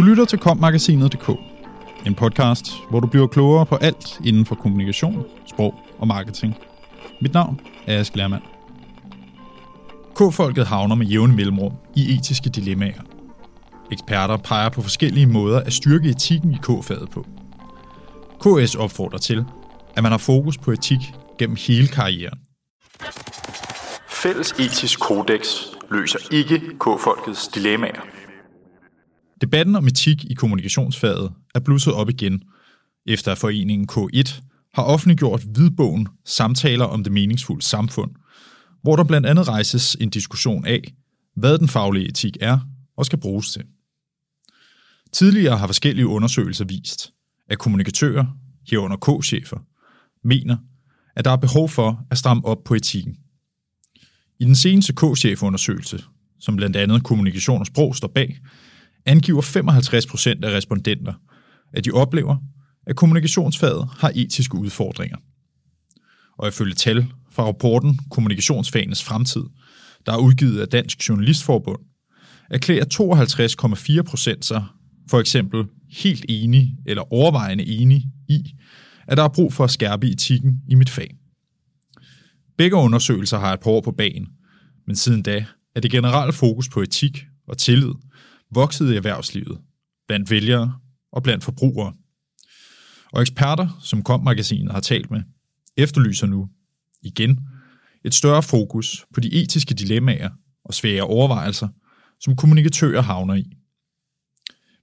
Du lytter til kommagasinet.dk, en podcast, hvor du bliver klogere på alt inden for kommunikation, sprog og marketing. Mit navn er Ask Lermand. K-folket havner med jævne mellemrum i etiske dilemmaer. Eksperter peger på forskellige måder at styrke etikken i K-faget på. KS opfordrer til, at man har fokus på etik gennem hele karrieren. Fælles etisk kodex løser ikke K-folkets dilemmaer. Debatten om etik i kommunikationsfaget er blusset op igen, efter at foreningen K1 har offentliggjort hvidbogen Samtaler om det meningsfulde samfund, hvor der blandt andet rejses en diskussion af, hvad den faglige etik er og skal bruges til. Tidligere har forskellige undersøgelser vist, at kommunikatører, herunder K-chefer, mener, at der er behov for at stramme op på etikken. I den seneste K-chefundersøgelse, som blandt andet kommunikation og sprog står bag, angiver 55 procent af respondenter, at de oplever, at kommunikationsfaget har etiske udfordringer. Og ifølge tal fra rapporten Kommunikationsfagenes fremtid, der er udgivet af Dansk Journalistforbund, erklærer 52,4 procent sig for eksempel helt enige eller overvejende enige i, at der er brug for at skærpe etikken i mit fag. Begge undersøgelser har et par år på banen, men siden da er det generelle fokus på etik og tillid vokset i erhvervslivet, blandt vælgere og blandt forbrugere. Og eksperter, som Kom-magasinet har talt med, efterlyser nu, igen, et større fokus på de etiske dilemmaer og svære overvejelser, som kommunikatører havner i.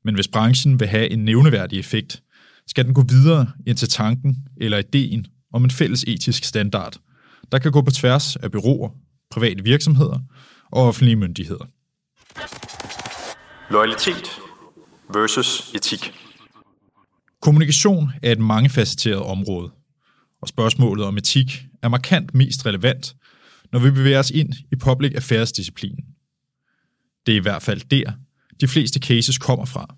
Men hvis branchen vil have en nævneværdig effekt, skal den gå videre ind til tanken eller ideen om en fælles etisk standard, der kan gå på tværs af byråer, private virksomheder og offentlige myndigheder. Loyalitet versus etik. Kommunikation er et mangefacetteret område, og spørgsmålet om etik er markant mest relevant, når vi bevæger os ind i public affairs-disciplinen. Det er i hvert fald der, de fleste cases kommer fra.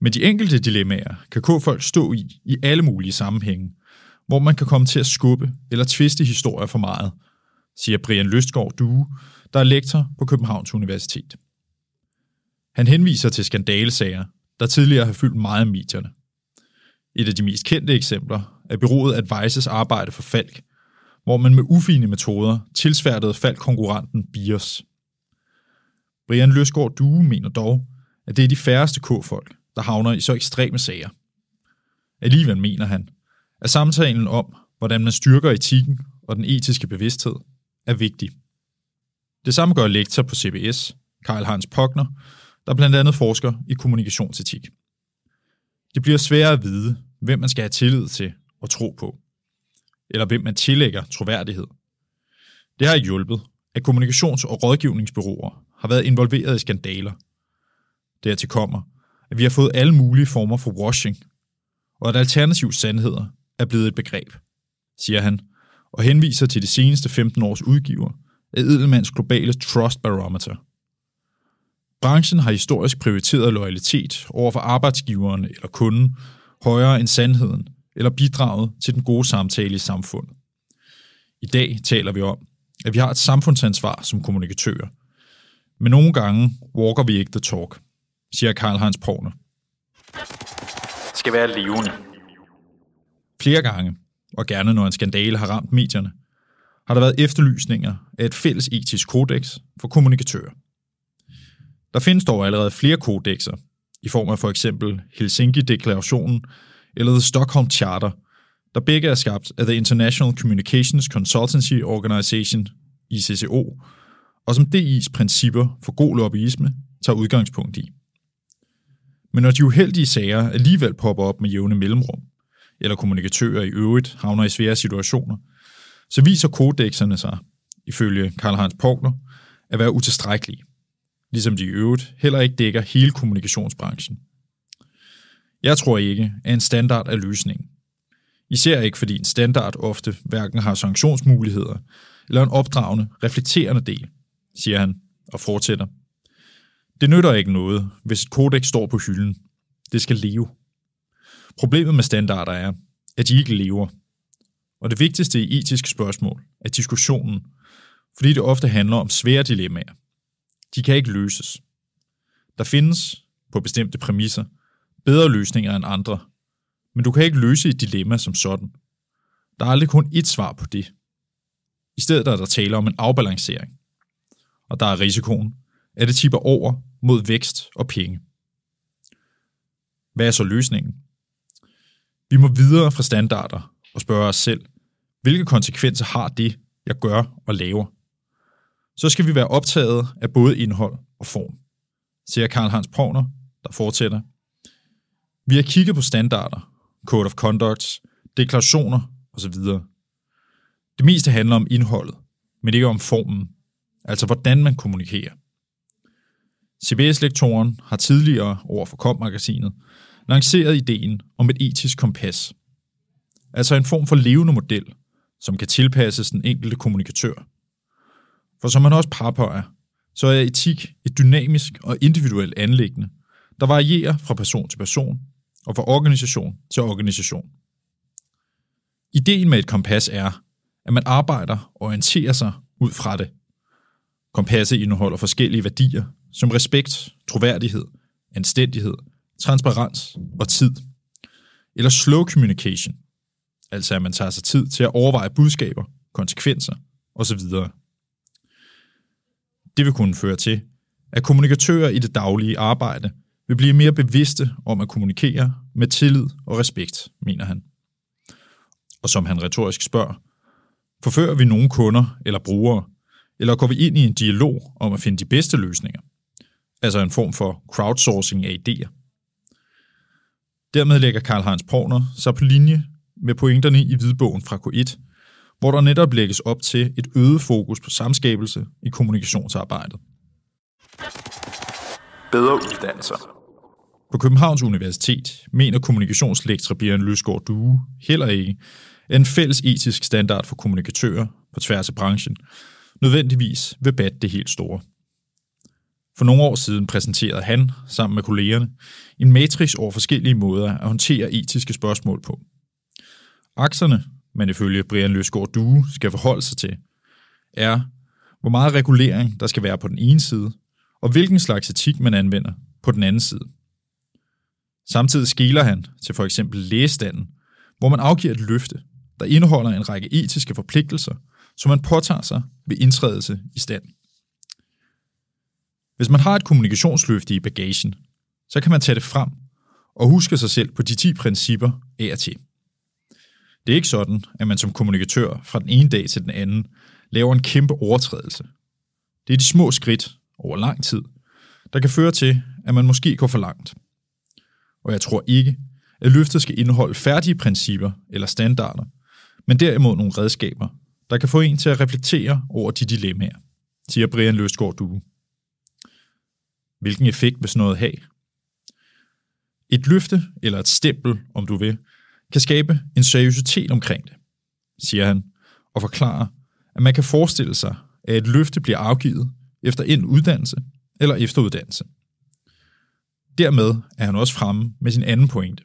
Men de enkelte dilemmaer kan K-folk stå i i alle mulige sammenhænge, hvor man kan komme til at skubbe eller tviste historier for meget, siger Brian Løstgaard Due, der er lektor på Københavns Universitet. Han henviser til skandalesager, der tidligere har fyldt meget af medierne. Et af de mest kendte eksempler er byrået Advices arbejde for Falk, hvor man med ufine metoder tilsværtede Falk-konkurrenten Bios. Brian Løsgaard Due mener dog, at det er de færreste K-folk, der havner i så ekstreme sager. Alligevel mener han, at samtalen om, hvordan man styrker etikken og den etiske bevidsthed, er vigtig. Det samme gør lektor på CBS, Karl Hans Pogner, der blandt andet forsker i kommunikationsetik. Det bliver sværere at vide, hvem man skal have tillid til og tro på, eller hvem man tillægger troværdighed. Det har hjulpet, at kommunikations- og rådgivningsbyråer har været involveret i skandaler. Dertil kommer, at vi har fået alle mulige former for washing, og at alternativ sandheder er blevet et begreb, siger han, og henviser til de seneste 15 års udgiver af Edelmans globale Trust Barometer – Branchen har historisk prioriteret loyalitet over for arbejdsgiveren eller kunden højere end sandheden eller bidraget til den gode samtale i samfundet. I dag taler vi om, at vi har et samfundsansvar som kommunikatører. Men nogle gange walker vi ikke the talk, siger Karl Hans Porne. Skal være levende. Flere gange, og gerne når en skandale har ramt medierne, har der været efterlysninger af et fælles etisk kodex for kommunikatører. Der findes dog allerede flere kodexer, i form af for eksempel Helsinki-deklarationen eller The Stockholm Charter, der begge er skabt af The International Communications Consultancy Organization, ICCO, og som DI's principper for god lobbyisme tager udgangspunkt i. Men når de uheldige sager alligevel popper op med jævne mellemrum, eller kommunikatører i øvrigt havner i svære situationer, så viser kodexerne sig, ifølge Karl Hans Pogner, at være utilstrækkelige ligesom de i øvrigt heller ikke dækker hele kommunikationsbranchen. Jeg tror ikke, at en standard er løsningen. Især ikke fordi en standard ofte hverken har sanktionsmuligheder eller en opdragende, reflekterende del, siger han og fortsætter. Det nytter ikke noget, hvis et kodex står på hylden. Det skal leve. Problemet med standarder er, at de ikke lever. Og det vigtigste i etiske spørgsmål er diskussionen, fordi det ofte handler om svære dilemmaer. De kan ikke løses. Der findes, på bestemte præmisser, bedre løsninger end andre, men du kan ikke løse et dilemma som sådan. Der er aldrig kun ét svar på det. I stedet er der tale om en afbalancering. Og der er risikoen, at det tipper over mod vækst og penge. Hvad er så løsningen? Vi må videre fra standarder og spørge os selv, hvilke konsekvenser har det, jeg gør og laver? Så skal vi være optaget af både indhold og form, siger Karl Hans Provner, der fortsætter. Vi har kigget på standarder, code of conducts, deklarationer osv. Det meste handler om indholdet, men ikke om formen, altså hvordan man kommunikerer. CBS-lektoren har tidligere over for KOM-magasinet lanceret ideen om et etisk kompas, altså en form for levende model, som kan tilpasses den enkelte kommunikatør. For som man også påpeger, så er etik et dynamisk og individuelt anlæggende, der varierer fra person til person og fra organisation til organisation. Ideen med et kompas er, at man arbejder og orienterer sig ud fra det. Kompasset indeholder forskellige værdier, som respekt, troværdighed, anstændighed, transparens og tid. Eller slow communication, altså at man tager sig tid til at overveje budskaber, konsekvenser osv. Det vil kunne føre til, at kommunikatører i det daglige arbejde vil blive mere bevidste om at kommunikere med tillid og respekt, mener han. Og som han retorisk spørger, forfører vi nogle kunder eller brugere, eller går vi ind i en dialog om at finde de bedste løsninger? Altså en form for crowdsourcing af idéer. Dermed lægger Karl Heinz Porner sig på linje med pointerne i hvidbogen fra K1, hvor der netop lægges op til et øget fokus på samskabelse i kommunikationsarbejdet. Bedre uddannelser. På Københavns Universitet mener kommunikationslektor Bjørn Løsgaard Due heller ikke, at en fælles etisk standard for kommunikatører på tværs af branchen nødvendigvis vil batte det helt store. For nogle år siden præsenterede han, sammen med kollegerne, en matrix over forskellige måder at håndtere etiske spørgsmål på. Akserne, man ifølge Brian Løsgaard Due skal forholde sig til, er, hvor meget regulering der skal være på den ene side, og hvilken slags etik man anvender på den anden side. Samtidig skiller han til for eksempel lægestanden, hvor man afgiver et løfte, der indeholder en række etiske forpligtelser, som man påtager sig ved indtrædelse i stand. Hvis man har et kommunikationsløfte i bagagen, så kan man tage det frem og huske sig selv på de 10 principper af og til. Det er ikke sådan, at man som kommunikatør fra den ene dag til den anden laver en kæmpe overtrædelse. Det er de små skridt over lang tid, der kan føre til, at man måske går for langt. Og jeg tror ikke, at løftet skal indeholde færdige principper eller standarder, men derimod nogle redskaber, der kan få en til at reflektere over de dilemmaer, siger Brian Løsgaard Due. Hvilken effekt vil sådan noget have? Et løfte eller et stempel, om du vil, kan skabe en seriøsitet omkring det, siger han, og forklarer, at man kan forestille sig, at et løfte bliver afgivet efter en uddannelse eller efteruddannelse. Dermed er han også fremme med sin anden pointe.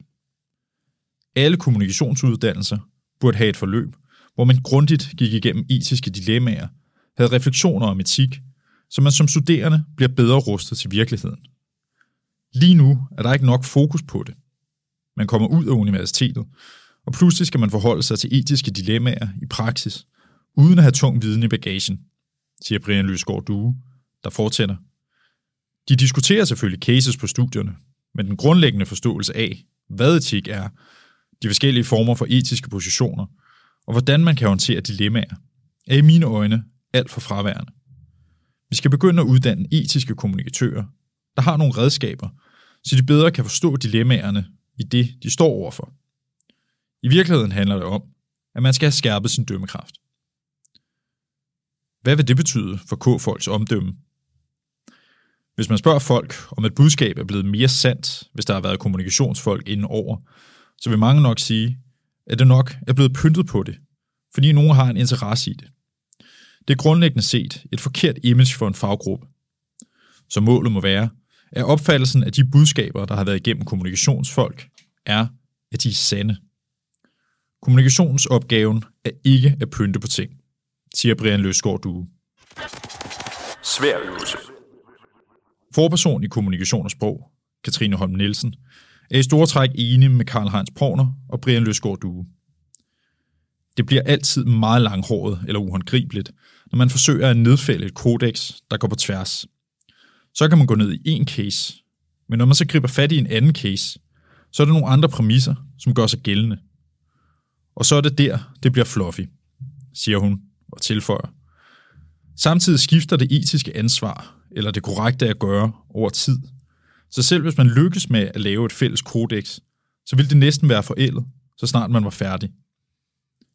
Alle kommunikationsuddannelser burde have et forløb, hvor man grundigt gik igennem etiske dilemmaer, havde refleksioner om etik, så man som studerende bliver bedre rustet til virkeligheden. Lige nu er der ikke nok fokus på det. Man kommer ud af universitetet, og pludselig skal man forholde sig til etiske dilemmaer i praksis, uden at have tung viden i bagagen, siger Brian Lysgaard Due, der fortsætter. De diskuterer selvfølgelig cases på studierne, men den grundlæggende forståelse af, hvad etik er, de forskellige former for etiske positioner, og hvordan man kan håndtere dilemmaer, er i mine øjne alt for fraværende. Vi skal begynde at uddanne etiske kommunikatører, der har nogle redskaber, så de bedre kan forstå dilemmaerne i det, de står overfor. I virkeligheden handler det om, at man skal have skærpet sin dømmekraft. Hvad vil det betyde for K-folks omdømme? Hvis man spørger folk, om et budskab er blevet mere sandt, hvis der har været kommunikationsfolk inden over, så vil mange nok sige, at det nok er blevet pyntet på det, fordi nogen har en interesse i det. Det er grundlæggende set et forkert image for en faggruppe. Så målet må være, at opfattelsen af de budskaber, der har været igennem kommunikationsfolk, er, at de er sande. Kommunikationsopgaven er ikke at pynte på ting, siger Brian Løsgaard Due. Svær øvelse. Forperson i kommunikation og sprog, Katrine Holm Nielsen, er i store træk enige med Karl Heinz Porner og Brian Løsgaard Due. Det bliver altid meget langhåret eller uhåndgribeligt, når man forsøger at nedfælde et kodex, der går på tværs. Så kan man gå ned i en case, men når man så griber fat i en anden case, så er der nogle andre præmisser, som gør sig gældende. Og så er det der, det bliver fluffy, siger hun og tilføjer. Samtidig skifter det etiske ansvar, eller det korrekte at gøre, over tid. Så selv hvis man lykkes med at lave et fælles kodex, så vil det næsten være forældet, så snart man var færdig.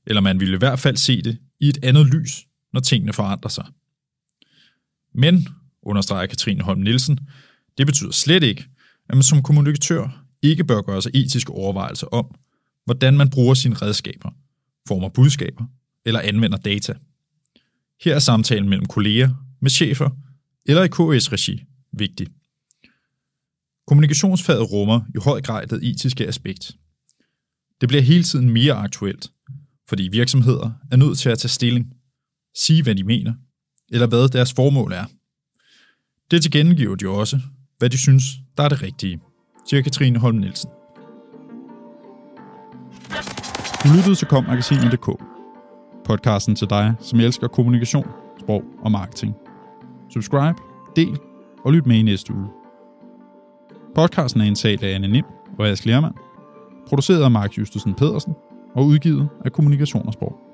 Eller man ville i hvert fald se det i et andet lys, når tingene forandrer sig. Men, understreger Katrine Holm Nielsen, det betyder slet ikke, at man som kommunikatør ikke bør gøre sig etiske overvejelser om, hvordan man bruger sine redskaber, former budskaber eller anvender data. Her er samtalen mellem kolleger, med chefer eller i KS-regi vigtig. Kommunikationsfaget rummer i høj grad det etiske aspekt. Det bliver hele tiden mere aktuelt, fordi virksomheder er nødt til at tage stilling, sige hvad de mener, eller hvad deres formål er. Det tilkendegiver de også, hvad de synes, der er det rigtige, siger Katrine Holm Nielsen. Du lyttede til kommagasinet.dk, podcasten til dig, som elsker kommunikation, sprog og marketing. Subscribe, del og lyt med i næste uge. Podcasten er indtalt af Anne Nim og Ask Lermand, produceret af Mark Justusen Pedersen og udgivet af Kommunikation og Sprog.